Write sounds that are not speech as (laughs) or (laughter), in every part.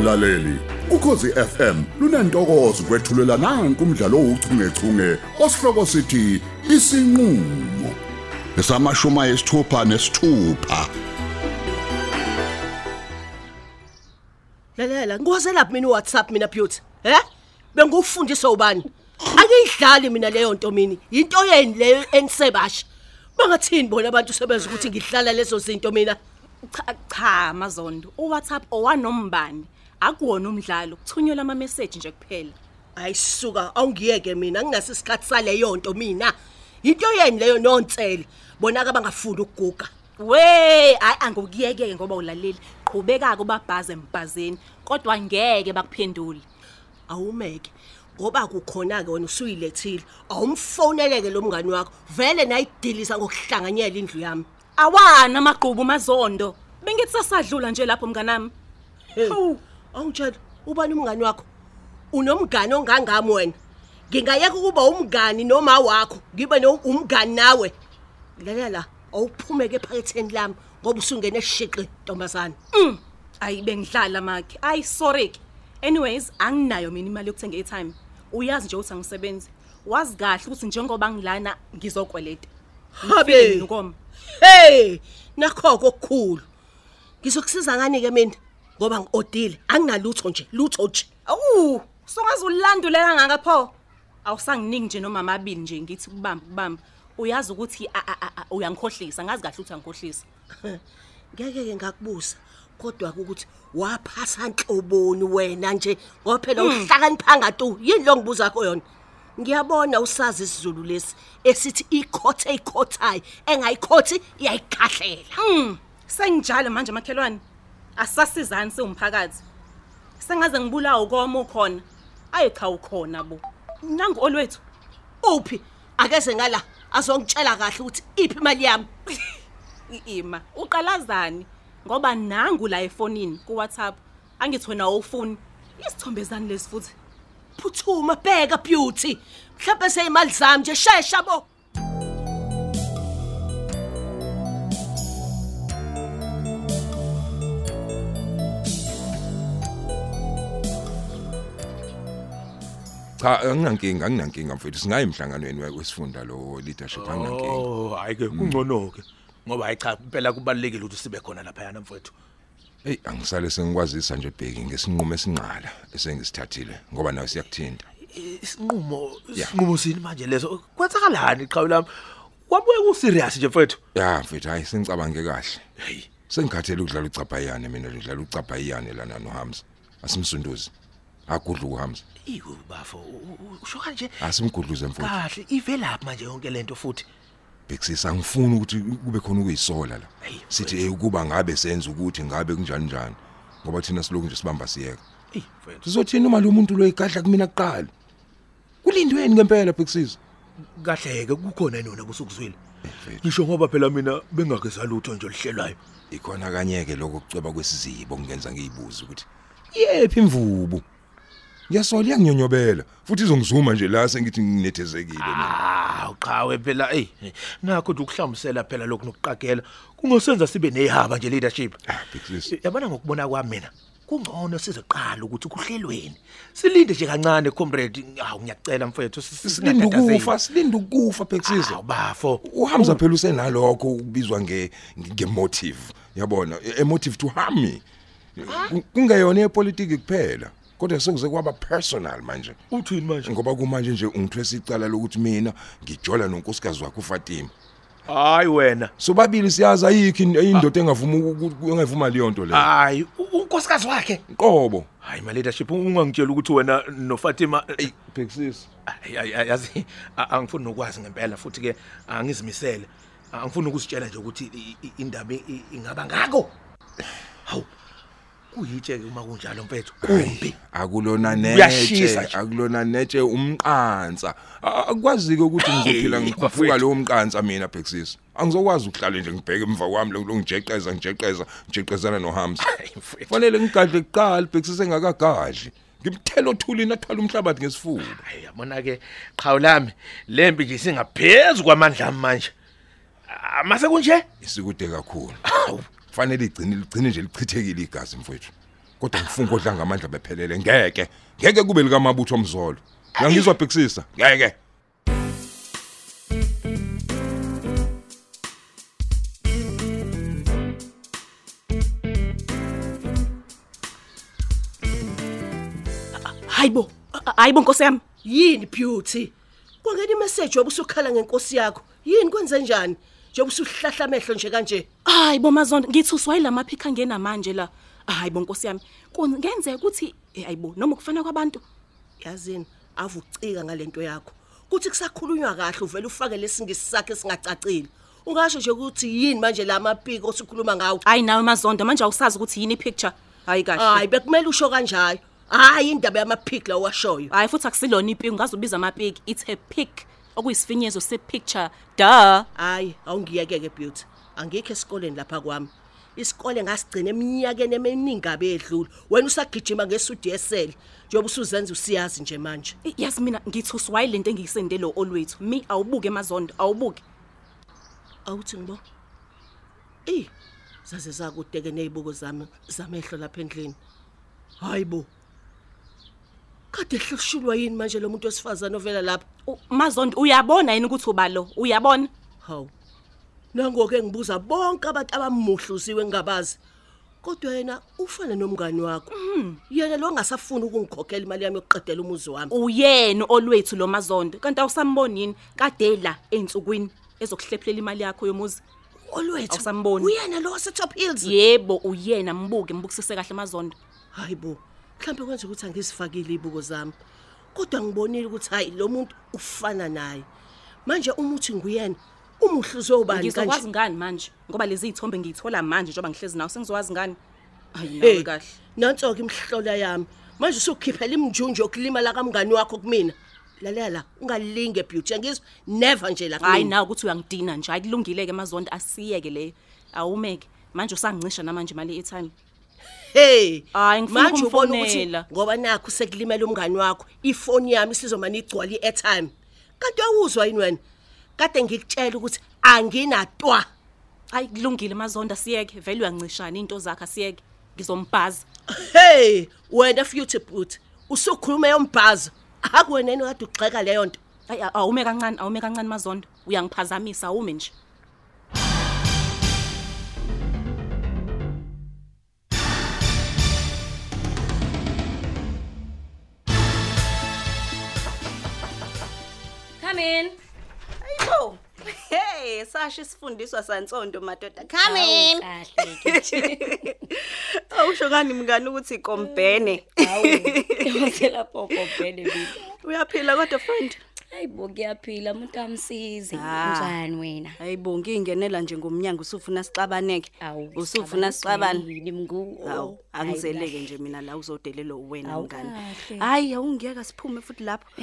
mlaleli. Ukhosi FM lunantokozo kwethulela nanku umdlalo ouchungechunge osihloko sithi isinqulo. Esamashuma esithupha nesithupha. Lalela ngiwazelaphi mina uWhatsApp mina beauty? He? Bengufundiswa ubani? Angiyidlali mina leyo nto mini? Into yeni leyo enisebasha. Bangathini bona abantu sebenza ukuthi ngihlala lezo zinto mina? Cha cha mazondo. uWhatsApp owanombani? Akuwona umdlalo kuthunyelwa ama message nje kuphela. Ayisuka awungiyeke mina ngingaso isikhathi saleyo nto mina. Into yeni leyo nontsele bona ke bangafuni ukuguga. We hayi angukuyeke ngoba ulaleli. Qhubeka kubabhaze embhazeni kodwa ngeke bakuphendule. Awumeke ngoba kukhona ke wena usuyilethile. Awumfoneleke lo mngani wakho. Vele nayidilisa ngokuhlanganyela indlu yami. Awana amagqubu mazondo. Bengithi sasadlula nje lapho mnganami. Hawu, awungitshela ubani umngani wakho? Unomngani ongangami wena. Ngingayeka ukuba umngani noma wakho, ngibe no umngani nawe. Lalela, awuphumeke ephaketheni lami ngoba usungena eshiqi ntombazana. Mm. ayi bengidlala makhe ayi sorry ke anyways anginayo mina imali yokuthenga airtime uyazi nje ukuthi angisebenzi wazi kahle ukuthi njengoba ngilana ngizokweleta Habe. Hey, nakho okukhulu. Ngizokusiza ngani ke mina? Ngoba ngiodile, anginalutho nje, lutho nje. awu songaze ulandulela ngakapho awusanginingi nje noma amabili nje ngithi kubamba kubamba uyazi ukuthi a- a- a- a- uyangikhohlisa ngazi kahle ukuthi angikhohlisa (laughs) Ngeke ke ngakubuza. Kodwa ukuthi waphasa nhloboni wena nje ngoba phela uhlakaniphanga tu yini lo ngibuza yakho yona ngiyabona usazi isizulu lesi esithi ikhothe ikhothayi engayikhothi iyayikhahlela Mm, sengjalo manje makhelwane. Asasizani siwumphakathi. Sengaze ngibulawa ukoma ukhona. Ayi cha ukhona bo. Nangu olwethu. uphi akeze ngala azongitshela kahle ukuthi iphi imali yami (laughs) Iima, uqalazani ngoba nangu la efonini ku WhatsApp. Angithi wena awufuni. Isithombezani lesi futhi. phuthuma bheka beauty mhlawumbe seyimali zami nje shesha bo Cha anginankinga anginankinga mfethu singayi emhlanganweni wesifunda lo leadership anginankinga. Oh hayi ke kungcono ke ngoba hayi cha impela kubalekile ukuthi sibe khona lapha yana mfowethu. Hey angisale sengikwazisa nje bheki ngesinqumo esinqala esengisithathile ngoba nawe siyakuthinta. Isinqumo Yeah. isinqumo sini manje leso kwenzakalani qhawe lami? Wabuye ku serious nje mfowethu. Ya mfethu hayi sengicabange kahle. Hey Sengikhathele ukudlala ucapayane mina udlala ucapayane lana noHamza. Asimsunduzi. Akudla uHamza. iku bafo usho kanje Asimgudluze mfuthu. kahle ivelaphi manje yonke lento futhi. Bexisa angifuni ukuthi kube khona ukuyisola la. Hey, Sithi eh ukuba ngabe senza ukuthi ngabe kunjani njani. Ngoba thina siloku nje sibamba siyeka. Ey mfowethu Sizothina uma lo muntu lo igadla kumina kuqala. Kulindweni ngempela Bexisa. kahleke kukhona nona kusukuzwile. Ngisho ngoba phela mina bengake salutho nje lihlelayo. ikhona kanyeke lokho kuceba kwesizibo kungenza ngiyibuza ukuthi yephi imvubu ngiyasola iyanginyonyobela futhi izongizuma nje la sengithi nginethezekile mina. Ah, uqhawe phela. Hey nakho nje ukuhlambisela phela lokhu nokuqagela kungosenza sibe nehaba nje leadership. ah Yabona ngokubona kwami mina kungcono sizoqala ukuthi kuhlelweni. Silinde nje kancane comrade, awu ngiyacela mfethu silinde ukufa silinde ukufa big sis Bafo. uhamza phela usenalokho ukubizwa nge ngemotive yabona emotive to harm me. Ku- kungeyona epolitiki kuphela. Kodwa sekuze kwaba personal manje. Uthini manje? ngoba kumanje nje ungithwesa icala lokuthi mina ngijola nonkosikazi wakhe uFatima. Hayi wena. sobabili siyazi ayikho in- indoda engavuma uku- engavuma leyo nto leyo. Hayi, unkosikazi wakhe. qobo. Hayi ma leadership ungangitshela ukuthi wena no Fatima hey bheksis Ay, ay, ay, yazi a- angifuni nokwazi ngempela futhi ke angizimisele. Angifuni ukusitshela nje ukuthi i- i- indaba i- ingaba ngako? Hawu kuyitshe ke uma kunjalo mfethu? Kumbi. akulona Uyashisa netshe nje. akulona netshe umqansa. A- akwazi ke ukuthi ngizophila Hey, ngikhuphuka bafowethu. lowo mqansa mina bheksis angizokwazi ukuhlala nje ngibheke emva kwami lo ngijeqeza ngijeqeza ngijeqezana noHamza. Hayi, mfethu. fanele ngigadle kuqala bheksis engakagadli. Ngimthela othulini athwala umhlabathi ngesifuba. Hayi yabona ke qhawu lami lempi nje singaphezulu kwamandla ami manje. Amase kunje? Isikude kakhulu. Hawu. fanele igcine ligcine nje lichithekile igazi mfowethu kodwa ngifuna kodla ngamandla bephelele ngeke ngeke kube lika mabutho omzolo uyangizwa bhekisisa ngeke hayibo hayibo nkosi yami Yini beauty? Kwangena imessage obusukhala ngenkosi yakho. Yini kwenze njani? Njengoba usuhlahla amehlo nje kanje. hayibo mazondo ngithi uswayila maphika angena manje la hayibo nkosi yami kungenzeka ukuthi eh, hayibo noma kufana kwabantu Yazini, avucika ngalento yakho. Kuthi kusakhulunywa kahle uvela ufake lesingisi sakhe singacacile. Ungasho nje ukuthi yini manje la mapiko osukhuluma ngawo? hayi nawe mazondo manje awusazi ukuthi yini picture hayi kahle Hayi bekumele usho kanjalo. Hayi indaba yamapic la washoyo. hayi futhi akusilona ipiki ungazubiza amapiki it's a pic okuyisifinyezo sepicture da Hayi, awungiyeke ke beauty. Angikho esikoleni lapha kwami. Isikole ngasigcina eminyakeni eminingi abe edlula. Wena usagijima ngesudi yesele. Njengoba usuzenza usiyazi nje manje. yazi mina ngithi uswayile lento engiyisende lo olwethu mi awubuke mazondo awubuke Awuthi ngibo. Eh, zaze zakudeke nezibuko zami zamehlo lapha endlini. Hayibo. Kade hloshulwa yini manje lo muntu wesifazana ovela lapha? U- mazondo uyabona yini ukuthi ubalo uyabona Haw. Nangoke ngibuza bonke abantu abamuhluziwe ngabazi. Kodwa yena ufana nomngani wakho. Yena lo ongasafuni ukungikhokhela imali yami yokuqedela umuzi wami. uyena olwethu lo mazondo kanti awusamboni yini kade la ensukwini ezokuhlephelela imali yakho yomuzi Olwethu. Awusamboni. Uyena lo wase Top Hills. yebo uyena mbuke mbukisise kahle mazondo Hayibo. Mhlawumbe kwenza ukuthi angisifakile ibuko zami. Kodwa ngibonile ukuthi hayi lo muntu ufana naye. Manje uma uthi nguyena, umuhluzo ubani ngizokwazi kanje? ngani manje ngoba lezi ithombe ngiyithola manje njengoba ngihlezi nawe sengizokwazi ngani hayi Hey, nawe kahle Nanso ke imhlola yami. Manje usukhiphela imjunjo yokulima la kamngani wakho kumina. Lalela, ungalinge beauty. Ngizwe never nje la hayi kumina. nawe ukuthi uyangidina nje hayi kulungile ke mazondo asiyeke leyo awumeke manje usangincisha namanje imali e-airtime Hey. Hayi, ngifuna manje ubona ukuthi ukumfonela. ngoba nakho sekulimela umngani wakho, ifoni yami isizomana igcwala i-airtime. Kanti awuzwa yini wena? Kade ngikutshela ukuthi anginatwa. hayi kulungile mazondo asiyeke vele uyancishana into zakhe asiyeke ngizombhaza Hey, wena futhi but usukhuluma yombhazo. Akuwena yini kade ugxeka leyo nto. hayi a- awume kancane awume kancane mazondo uyangiphazamisa awume nje Come in. Hayibo. Hey, sasho isifundiswa santsonto madoda. Come in. Kahle. (laughs) Awusho kani mngani ukuthi ikombhene. Hawu. Ngiyazela popo bhene bibi. Uyaphila kodwa friend. Hayibo kuyaphila umuntu amsize. Ah. Njani wena? Hayibo ngingenela nje ngomnyango usufuna sixabaneke. Awu. Usufuna sixabane. Yini mngu? Hawu, angizeleke nje mina la uzodelelwa uwena Awu, mngani. kahle. Hayi, awungiyeka siphume futhi lapho.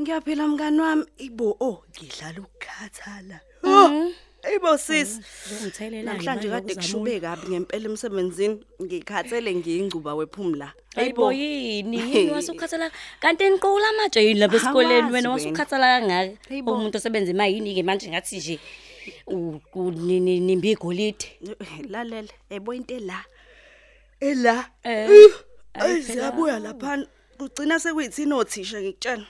Ngiyaphila mngani wami. Ibo, oh, ngidlala ukukhathala. Oh, Ayibo sis. Uzongithelela Namhlanje kade kushube kabi ngempela emsebenzini. Ngikhathele ngiyingcuba wephumla. Hayibo yini? Yini wasukhathala kanti eniqula amatshe yini lapha esikoleni wena wasukhathala kangaka? Umuntu osebenza imali ke manje ngathi nje nimbi igolide. lalela ebo into la ela Eh, ayi ayi phela. siyabuya lapha kugcina sekuyithina othisha ngikutshela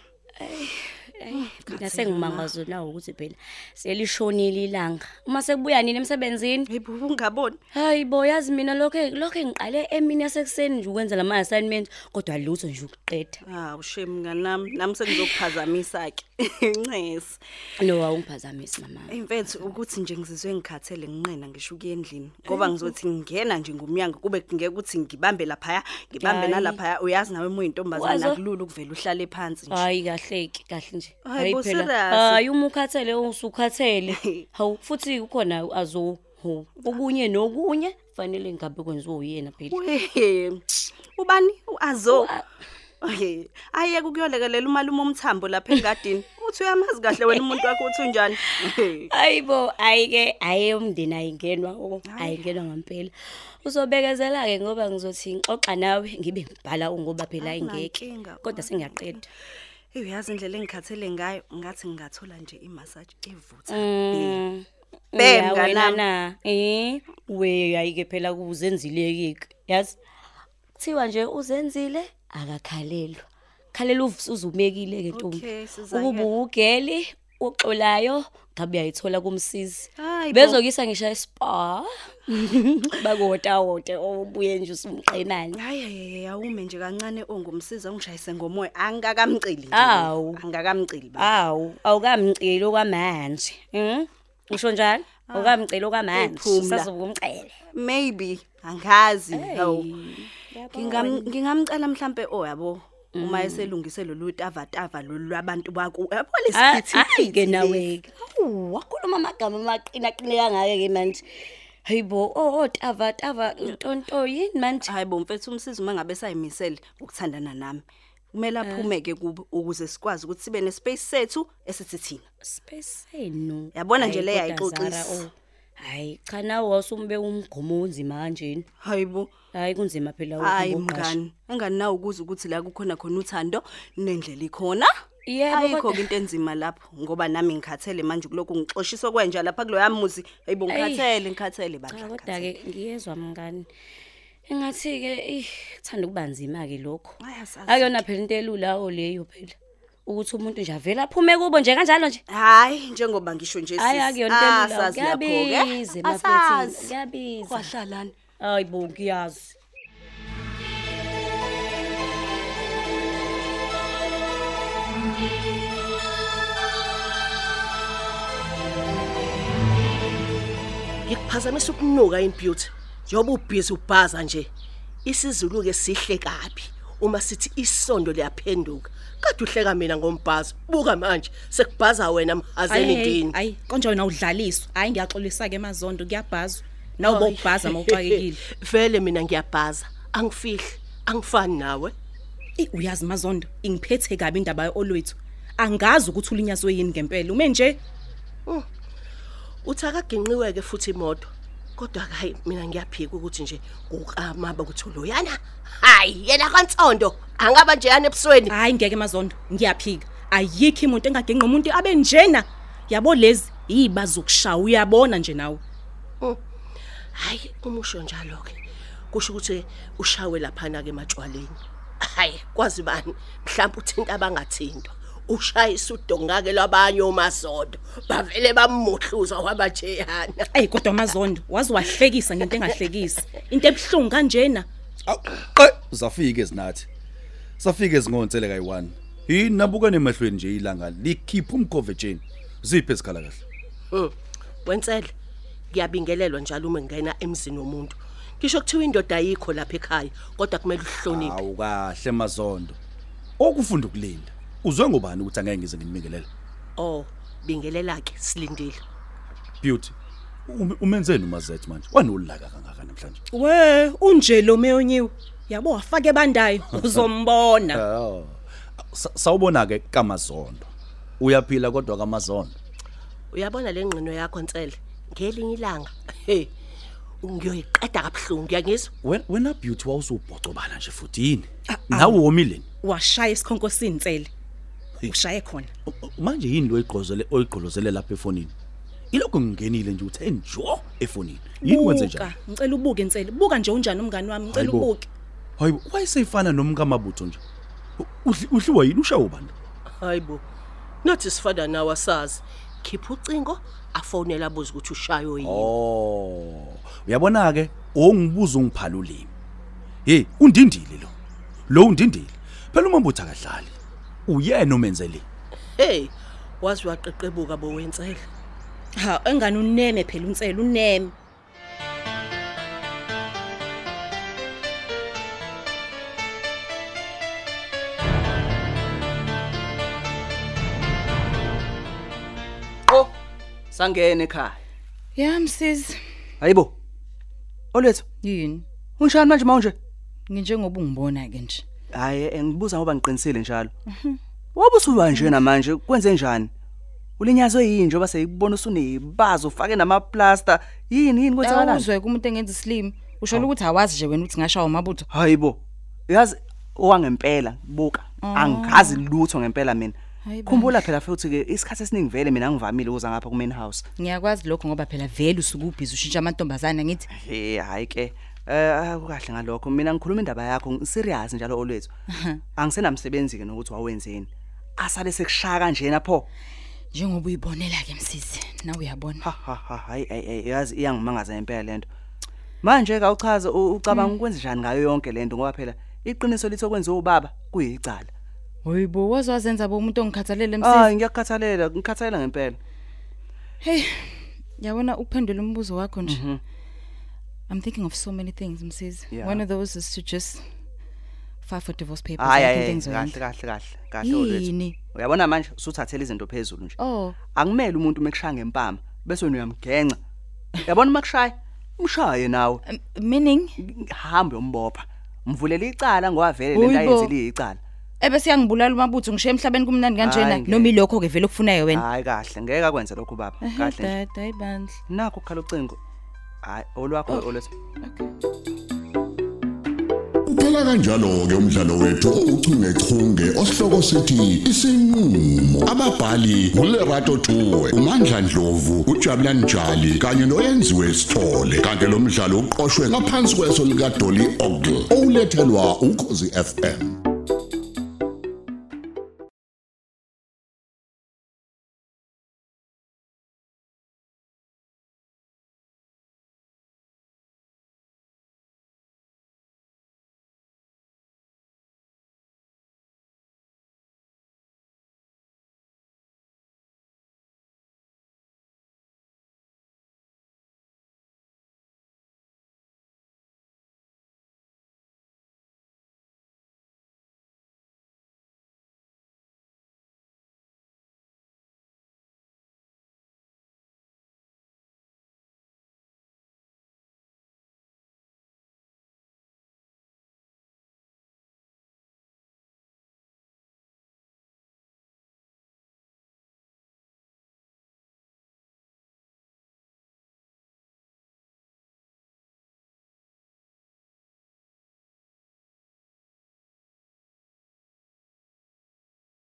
Mina sengimangazwe nawo ukuthi phela selishonile ilanga. Uma sekubuya nini emsebenzini? hayibo ungaboni Hayi bo yazi mina lokho lokho ngiqale emini yasekuseni nje ukwenza lama assignment kodwa lutho nje ukuqeda. ah ushem ngani nami nami sengizokuphazamisa ke ncesi No awungiphazamisi mama. imfethu ukuthi nje ngizizwe ngikhathele nginqena ngisho ukuya endlini ngoba ngizothi ngingena nje ngomnyango kube ngeke ukuthi ngibambe lapha ngibambe nalapha uyazi nawe muyintombazana akulula ukuvela uhlale phansi nje Hayi kahleki kahle nje. Hayi, serious? Hayi uma ukhathele usukhathele. (laughs) Hawu futhi ukhona azo ho okunye nokunye fanele ngabe kwenziwa uyena phela. Ubani uazo U-A- Okay, ayeke ukuyolekelela umalume umthambo lapha engadini. Uthi uyamazi kahle wena umuntu wakho uthi unjani? Ayibo ayike aye umndeni ayingenwa o ayingenwa ngempela. Uzobekezela ke ngoba ngizothi ngixoxa nawe ngibe ngibhala ngoba phela ingeke. Akunankinga, Kodwa sengiyaqeda. Hey uyazi indlela engikhathele ngayo ngathi ngingathola nje imassage evutha. Mm. Bem, Ya, mnganami. wena na. Eh, we ayike phela kuzenzile ke. Yazi? Kuthiwa nje uzenzile akakhalelwa. Khalela uv- uzumekile ke ntombi. Okay, sizakela. ukuba ugeli uxolayo ngabe uyayithola kumsizi. Hayi bo. bezokisa ngisho espa (laughs) bakota wote obuye nje usumqenani hayi hayi awume nje kancane ongumsiza ungishayise ngomoya. Angikakamceli nje. Awu. angikakamceli ba awu awukamceli okwamanje. Mhm usho njalo? Awukamceli okwamanje Uphumla. sazokumcela maybe angazi. Hawu. ngingam ngingamcela mhlambe oh yabo uma eselungise lolu tavatava lolu lwabantu baku yabo lesithi hayi ke nawe awu wakhuluma amagama amaqina qine kangaka ke manje hayibo oh tava tava ntonto yini manje? Hayi bo mfethu umsizi uma ngabe sayimisele ukuthandana nami. Kumele aphume ke kubo ukuze sikwazi ukuthi sibe nespace sethu esithi thina. Space senu. Yabona nje Hayi, le kodwa ayixoxisi. Zara, oh. hayi cha nawe wasumbe umgomo onzima kanjeni hayibo hayi kunzima phela hayi ukuqasha. mngani engani nawe ukuze ukuthi la kukhona khona uthando nendlela ikhona? Yebo, ayikho kodwa- ke into enzima lapho ngoba nami ngikhathele manje kuloko ngixoshisa kwenja lapha kulo yamuzi hayibo ngikhathele ngikhathele cha bandla kodwa ke ngiyezwa mngani. Engathi ke ih kuthanda ukuba nzima ke lokho Ayasazi. akuyona phela into elula oleyo phela ukuthi umuntu nje avela aphume kubo nje kanjalo nje. Hayi njengoba ngisho nje hayi sis, akuyona into elula. Asazi lapho ke. kuyabiza Asazi. emafetini kuyabiza. Kwahlalana hayi bo ngiyazi. Ngikuphazamisa ukunuka imputer njengoba ubhizi ubhaza nje isizulu ke sihle kabi. Uma sithi isondo liyaphenduka kade uhleka mina ngombhazo buka manje sekubhaza wena mhazeni ndini ayi konje wena udlaliswa hayi ngiyaxolisa ke emazondo kuyabhazwa. Nawe bokubhaza mawuxakekile (laughs) vele mina ngiyabhaza angifihli angifani nawe. Eh uyazi mazondo ingiphethe kabi indaba olwethu angazi ukuthi ulinyazwe yini ngempela. Ume nje. Uthi akaginqiweke futhi imoto. Kodwa hayi mina ngiyaphika ukuthi nje kukamaba ukuthi uloyana. Hayi yena kansondo angaba nje yana ebusweni. Hayi ngeke mazondo ngiyaphika. Ayikho umuntu engagenqa umuntu abe njena. Yabo lezi yibazokushaya uyabona nje nawe. Hayi umusho njalo ke kusho ukuthi ushawe laphana ke ematshwaleni. Hayi kwazi bani? Mhlawumbe uthinta abangathintwa. Ushayisa udongake labanye omasondo bavele bamuhluza wabajeyana Ey kodwa mazondo wazi wahlekisa ngento engahlekisi into ebhlungu kanjena Qe uzafika ezinathi. Safika ezingontsele kayi1. Yini nabuka nemahlweni nje ilanga likhipha umkhovetsheni. Ziphi esikhala kahle? Hmm. wensele ngiyabingelelwa njalo uma ngena emzini womuntu ngisho kuthiwa indoda ayikho lapha ekhaya kodwa kumele uhloniphe Awu kahle mazondo. Okufunda ukulinda. Uzwe ngobani ukuthi angeke ngize ngimikelela? oh bingelela ke silindile Beauty. ume- Umenzeni umazethu manje? Wanolaka kangaka namhlanje. we unje lo meyonyiwe yabo wafake ebandayo (laughs) uzombona Oh. Sa- Sawubona ke kamazondo. Uyaphila kodwa kamazondo. uyabona le ngqino yakho nsele ngelinye ilanga hey ngiyoyiqeda kabhlungu uyangizwa Wena wena beauty wawusubhocobala nje futhi yini? Nawe womileni. washaya isikhonkosini tsele ushaye khona. manje yini lo igqozele oyigqolozele lapha efonini? Ilokho ngingenile nje uthe njo efonini. Yini kwenze njani Buka, ngicela ubuke nsele. Buka nje unjani umngani wami? Ngicela Hayibo. ubuke. Hayibo wayeseyifana nomkamabutho nje. Udli- udliwa yini? Ushawo bani hayibo nothi sifana nawe asazi. Khipha ucingo afonela abuze ukuthi ushayo yini. Oh. Uyabona ke ongibuza ungiphala ulimi. Hey undindile lo. Lo undindile. Phela umambutho akadlali. Uyena omenzele hey wazi waqeqebuka bo wensele ha engani uneme phela unsele uneme. Oh sangene ekhaya. Ya msisi, hayibo olwethu. Yini? unjani manje manje Nginjengoba ungibona ke nje. Hayi ngibuza ngoba ngiqinisile njalo. Wabe usuba nje namanje kwenze njani? Ulinyazwe yini njengoba seyikubona usunebazo ufake namaplaster? Yini yini kwenzakalani Awuzwe kumuntu engenza islim. Usho ukuthi awazi nje wena ukuthi ngashawa amabutho. hayibo yazi owangempela buka angazi lutho ngempela mina. Hayi bo. khumbula phela futhi ke isikhathi esiningi vele mina ngivamile ukuza ngapha ku main house Ngiyakwazi lokho ngoba phela vele usuke ubhizi ushintsha amantombazana ngithi. hey hayi ke. Eh akukahle ngalokho mina ngikhuluma indaba yakho serious njalo olwethu. (laughs) Angisenamsebenzi ke nokuthi wawenzeni. Asale sekushaya kanjena pho. njengoba uyibonela ke msisi na uyabona Ha ha ha hayi ay yazi iyangimangaza impela lento. Manje ka uchaza u- ucabanga ukwenza njani ngayo yonke lento ngoba phela iqiniso lithi okwenziwa ubaba kuyicala. hoyibo wazazenza bo umuntu ongikhathalele Ah msisi ngiyakhathalela ngikhathalela ngempela. hey yabona ukuphendula umbuzo wakho nje i'm thinking of so many things msisi Yeah. one of those is to just file for divorce papers Hayi I think hayi things are kahle right. kahle kahle kahle olwethu. yini Uyabona manje usuthathela izinto phezulu nje. oh Akumele umuntu mekushaya ngempama bese wena uyamgenca. Yabona makushaya umshaye nawe. um, meaning Hambe uyombopha. Mvulela icala ngoba vele Hoyi lento bo. ayenzile icala. ebese yangibulala umabutho ngishiye emhlabeni kumnandi kanjena Hayi, ngeke. noma ilokho ke vele okufunayo wena Hayi kahle ngeke akwenze lokho baba. Ehhe, Kahle nje. dad ayibandla Nakho ukhala ucingo. Hayi olwakho olwethu. Uphela kanjalo ke umdlalo wethu ouchungechunge osihloko sithi isinqulo ababhali uLerato Tuwe uMandla Dlovu uJabulani Njali kanye noyenziwe Sithole. Kanti lo mdlalo uqoqwwe ngaphansi kweso lika Dolly Ogle olethelwa ukhozi FM